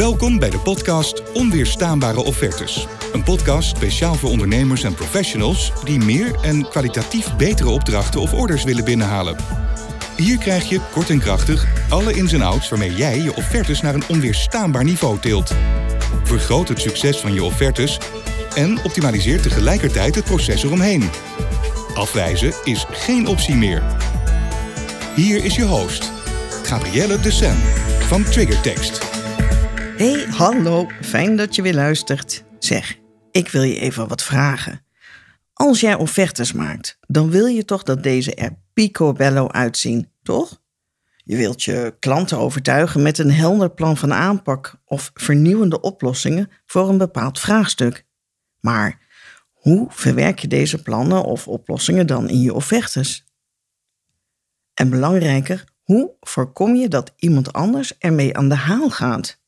Welkom bij de podcast Onweerstaanbare Offertes. Een podcast speciaal voor ondernemers en professionals die meer en kwalitatief betere opdrachten of orders willen binnenhalen. Hier krijg je kort en krachtig alle ins en outs waarmee jij je offertes naar een onweerstaanbaar niveau tilt. Vergroot het succes van je offertes en optimaliseert tegelijkertijd het proces eromheen. Afwijzen is geen optie meer. Hier is je host, Gabrielle de Sen van Triggertext. Hey, hallo, fijn dat je weer luistert. Zeg, ik wil je even wat vragen. Als jij offertes maakt, dan wil je toch dat deze er picobello uitzien, toch? Je wilt je klanten overtuigen met een helder plan van aanpak of vernieuwende oplossingen voor een bepaald vraagstuk. Maar hoe verwerk je deze plannen of oplossingen dan in je offertes? En belangrijker, hoe voorkom je dat iemand anders ermee aan de haal gaat?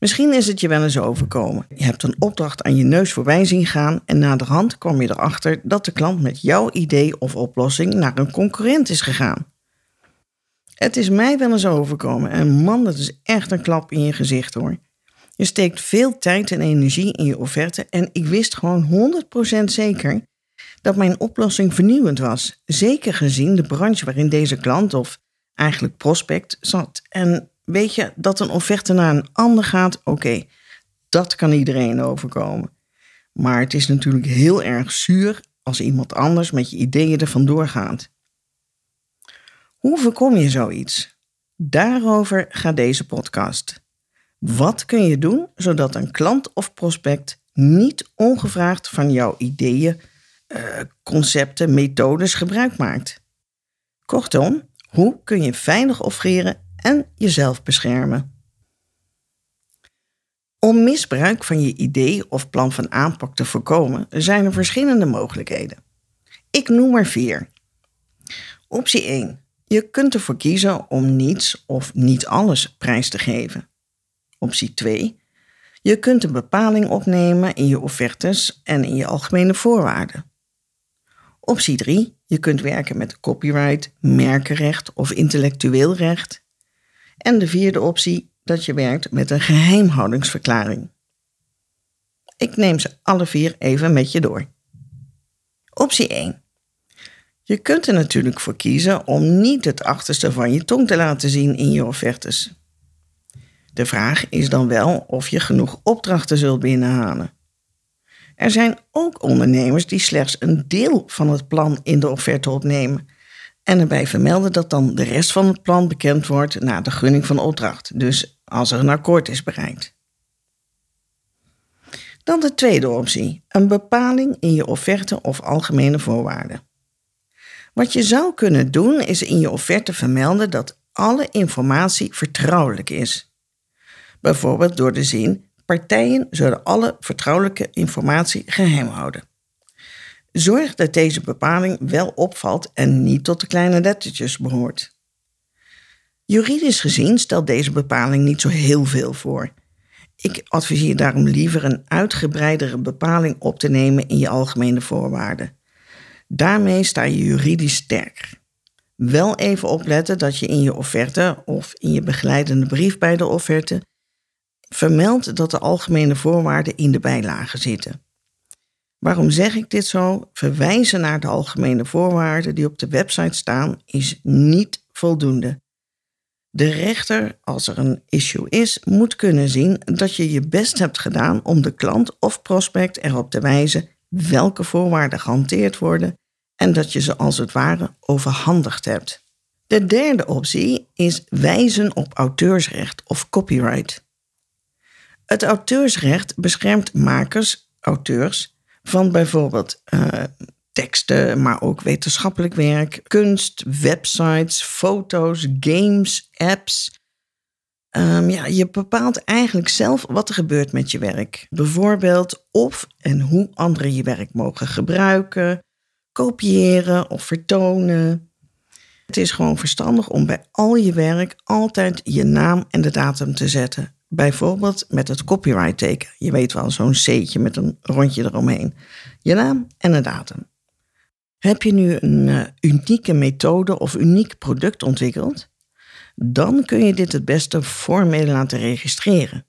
Misschien is het je wel eens overkomen. Je hebt een opdracht aan je neus voorbij zien gaan en na de hand kwam je erachter dat de klant met jouw idee of oplossing naar een concurrent is gegaan. Het is mij wel eens overkomen en man, dat is echt een klap in je gezicht hoor. Je steekt veel tijd en energie in je offerte en ik wist gewoon 100% zeker dat mijn oplossing vernieuwend was. Zeker gezien de branche waarin deze klant of eigenlijk prospect zat. En weet je dat een offerte naar een ander gaat? Oké, dat kan iedereen overkomen. Maar het is natuurlijk heel erg zuur als iemand anders met je ideeën er vandoor. Hoe voorkom je zoiets? Daarover gaat deze podcast. Wat kun je doen zodat een klant of prospect niet ongevraagd van jouw ideeën, uh, concepten, methodes gebruik maakt? Kortom, hoe kun je veilig offeren en jezelf beschermen? Om misbruik van je idee of plan van aanpak te voorkomen, zijn er verschillende mogelijkheden. Ik noem er vier. Optie 1. Je kunt ervoor kiezen om niets of niet alles prijs te geven. Optie 2. Je kunt een bepaling opnemen in je offertes en in je algemene voorwaarden. Optie 3. Je kunt werken met copyright, merkenrecht of intellectueel recht. En de vierde optie dat je werkt met een geheimhoudingsverklaring. Ik neem ze alle vier even met je door. Optie 1. Je kunt er natuurlijk voor kiezen om niet het achterste van je tong te laten zien in je offertes. De vraag is dan wel of je genoeg opdrachten zult binnenhalen. Er zijn ook ondernemers die slechts een deel van het plan in de offerte opnemen en erbij vermelden dat dan de rest van het plan bekend wordt na de gunning van opdracht, dus als er een akkoord is bereikt. Dan de tweede optie, een bepaling in je offerte of algemene voorwaarden. Wat je zou kunnen doen is in je offerte vermelden dat alle informatie vertrouwelijk is. Bijvoorbeeld door de zin: partijen zullen alle vertrouwelijke informatie geheim houden. Zorg dat deze bepaling wel opvalt en niet tot de kleine lettertjes behoort. Juridisch gezien stelt deze bepaling niet zo heel veel voor. Ik adviseer daarom liever een uitgebreidere bepaling op te nemen in je algemene voorwaarden. Daarmee sta je juridisch sterker. Wel even opletten dat je in je offerte of in je begeleidende brief bij de offerte vermeldt dat de algemene voorwaarden in de bijlagen zitten. Waarom zeg ik dit zo? Verwijzen naar de algemene voorwaarden die op de website staan is niet voldoende. De rechter, als er een issue is, moet kunnen zien dat je je best hebt gedaan om de klant of prospect erop te wijzen welke voorwaarden gehanteerd worden en dat je ze als het ware overhandigd hebt. De derde optie is wijzen op auteursrecht of copyright. Het auteursrecht beschermt makers, auteurs, van bijvoorbeeld uh, teksten, maar ook wetenschappelijk werk, kunst, websites, foto's, games, apps. Um, ja, je bepaalt eigenlijk zelf wat er gebeurt met je werk. Bijvoorbeeld of en hoe anderen je werk mogen gebruiken, kopiëren of vertonen. Het is gewoon verstandig om bij al je werk altijd je naam en de datum te zetten. Bijvoorbeeld met het copyright teken. Je weet wel, zo'n C'tje met een rondje eromheen. Je naam en een datum. Heb je nu een uh, unieke methode of uniek product ontwikkeld? dan kun je dit het beste formeel laten registreren.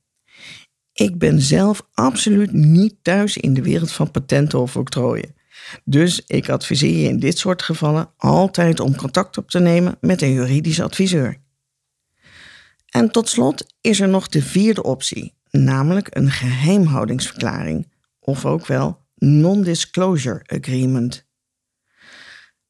Ik ben zelf absoluut niet thuis in de wereld van patenten of octrooien. Dus ik adviseer je in dit soort gevallen altijd om contact op te nemen met een juridisch adviseur. En tot slot is er nog de vierde optie, namelijk een geheimhoudingsverklaring, of ook wel non-disclosure agreement.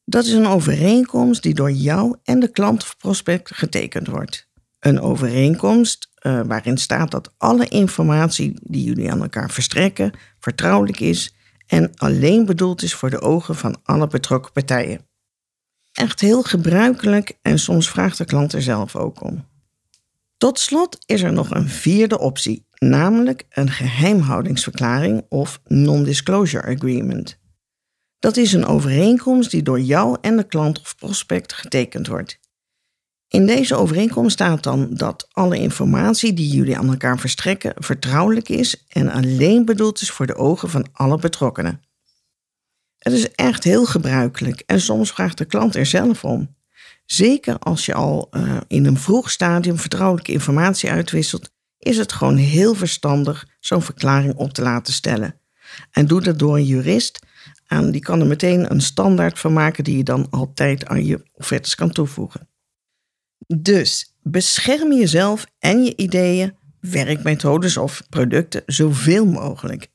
Dat is een overeenkomst die door jou en de klant of prospect getekend wordt. Een overeenkomst uh, waarin staat dat alle informatie die jullie aan elkaar verstrekken vertrouwelijk is en alleen bedoeld is voor de ogen van alle betrokken partijen. Echt heel gebruikelijk en soms vraagt de klant er zelf ook om. Tot slot is er nog een vierde optie, namelijk een geheimhoudingsverklaring of non-disclosure agreement. Dat is een overeenkomst die door jou en de klant of prospect getekend wordt. In deze overeenkomst staat dan dat alle informatie die jullie aan elkaar verstrekken vertrouwelijk is en alleen bedoeld is voor de ogen van alle betrokkenen. Het is echt heel gebruikelijk en soms vraagt de klant er zelf om. Zeker als je al uh, in een vroeg stadium vertrouwelijke informatie uitwisselt, is het gewoon heel verstandig zo'n verklaring op te laten stellen. En doe dat door een jurist en die kan er meteen een standaard van maken die je dan altijd aan je offertes kan toevoegen. Dus bescherm jezelf en je ideeën, werkmethodes of producten zoveel mogelijk.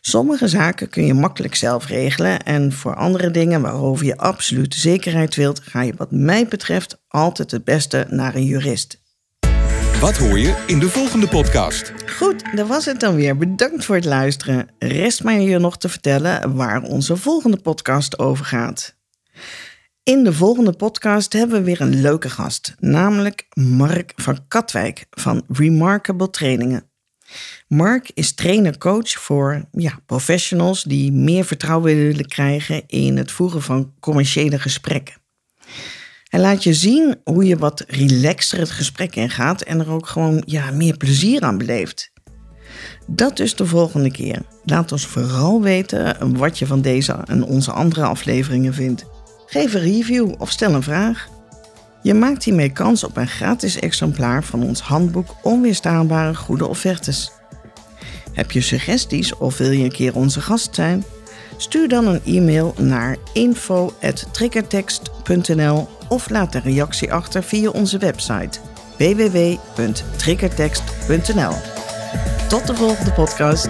Sommige zaken kun je makkelijk zelf regelen en voor andere dingen waarover je absolute zekerheid wilt, ga je wat mij betreft altijd het beste naar een jurist. Wat hoor je in de volgende podcast? Goed, dat was het dan weer. Bedankt voor het luisteren. Rest mij je nog te vertellen waar onze volgende podcast over gaat. In de volgende podcast hebben we weer een leuke gast, namelijk Mark van Katwijk van Remarkable Trainingen. Mark is trainer-coach voor ja, professionals die meer vertrouwen willen krijgen in het voeren van commerciële gesprekken. Hij laat je zien hoe je wat relaxter het gesprek ingaat en er ook gewoon ja, meer plezier aan beleeft. Dat dus de volgende keer. Laat ons vooral weten wat je van deze en onze andere afleveringen vindt. Geef een review of stel een vraag. Je maakt hiermee kans op een gratis exemplaar van ons handboek Onweerstaanbare Goede Offertes. Heb je suggesties of wil je een keer onze gast zijn? Stuur dan een e-mail naar info.triggertext.nl of laat een reactie achter via onze website www.triggertext.nl. Tot de volgende podcast.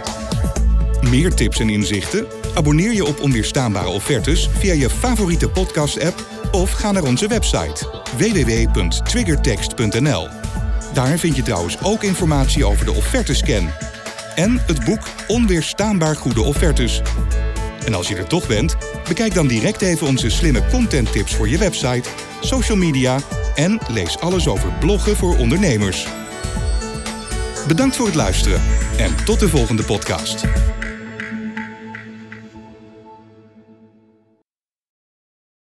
Meer tips en inzichten? Abonneer je op Onweerstaanbare Offertes via je favoriete podcast-app of ga naar onze website www.triggertext.nl. Daar vind je trouwens ook informatie over de offertescan en het boek Onweerstaanbaar Goede Offertes. En als je er toch bent, bekijk dan direct even onze slimme content tips voor je website, social media en lees alles over bloggen voor ondernemers. Bedankt voor het luisteren en tot de volgende podcast.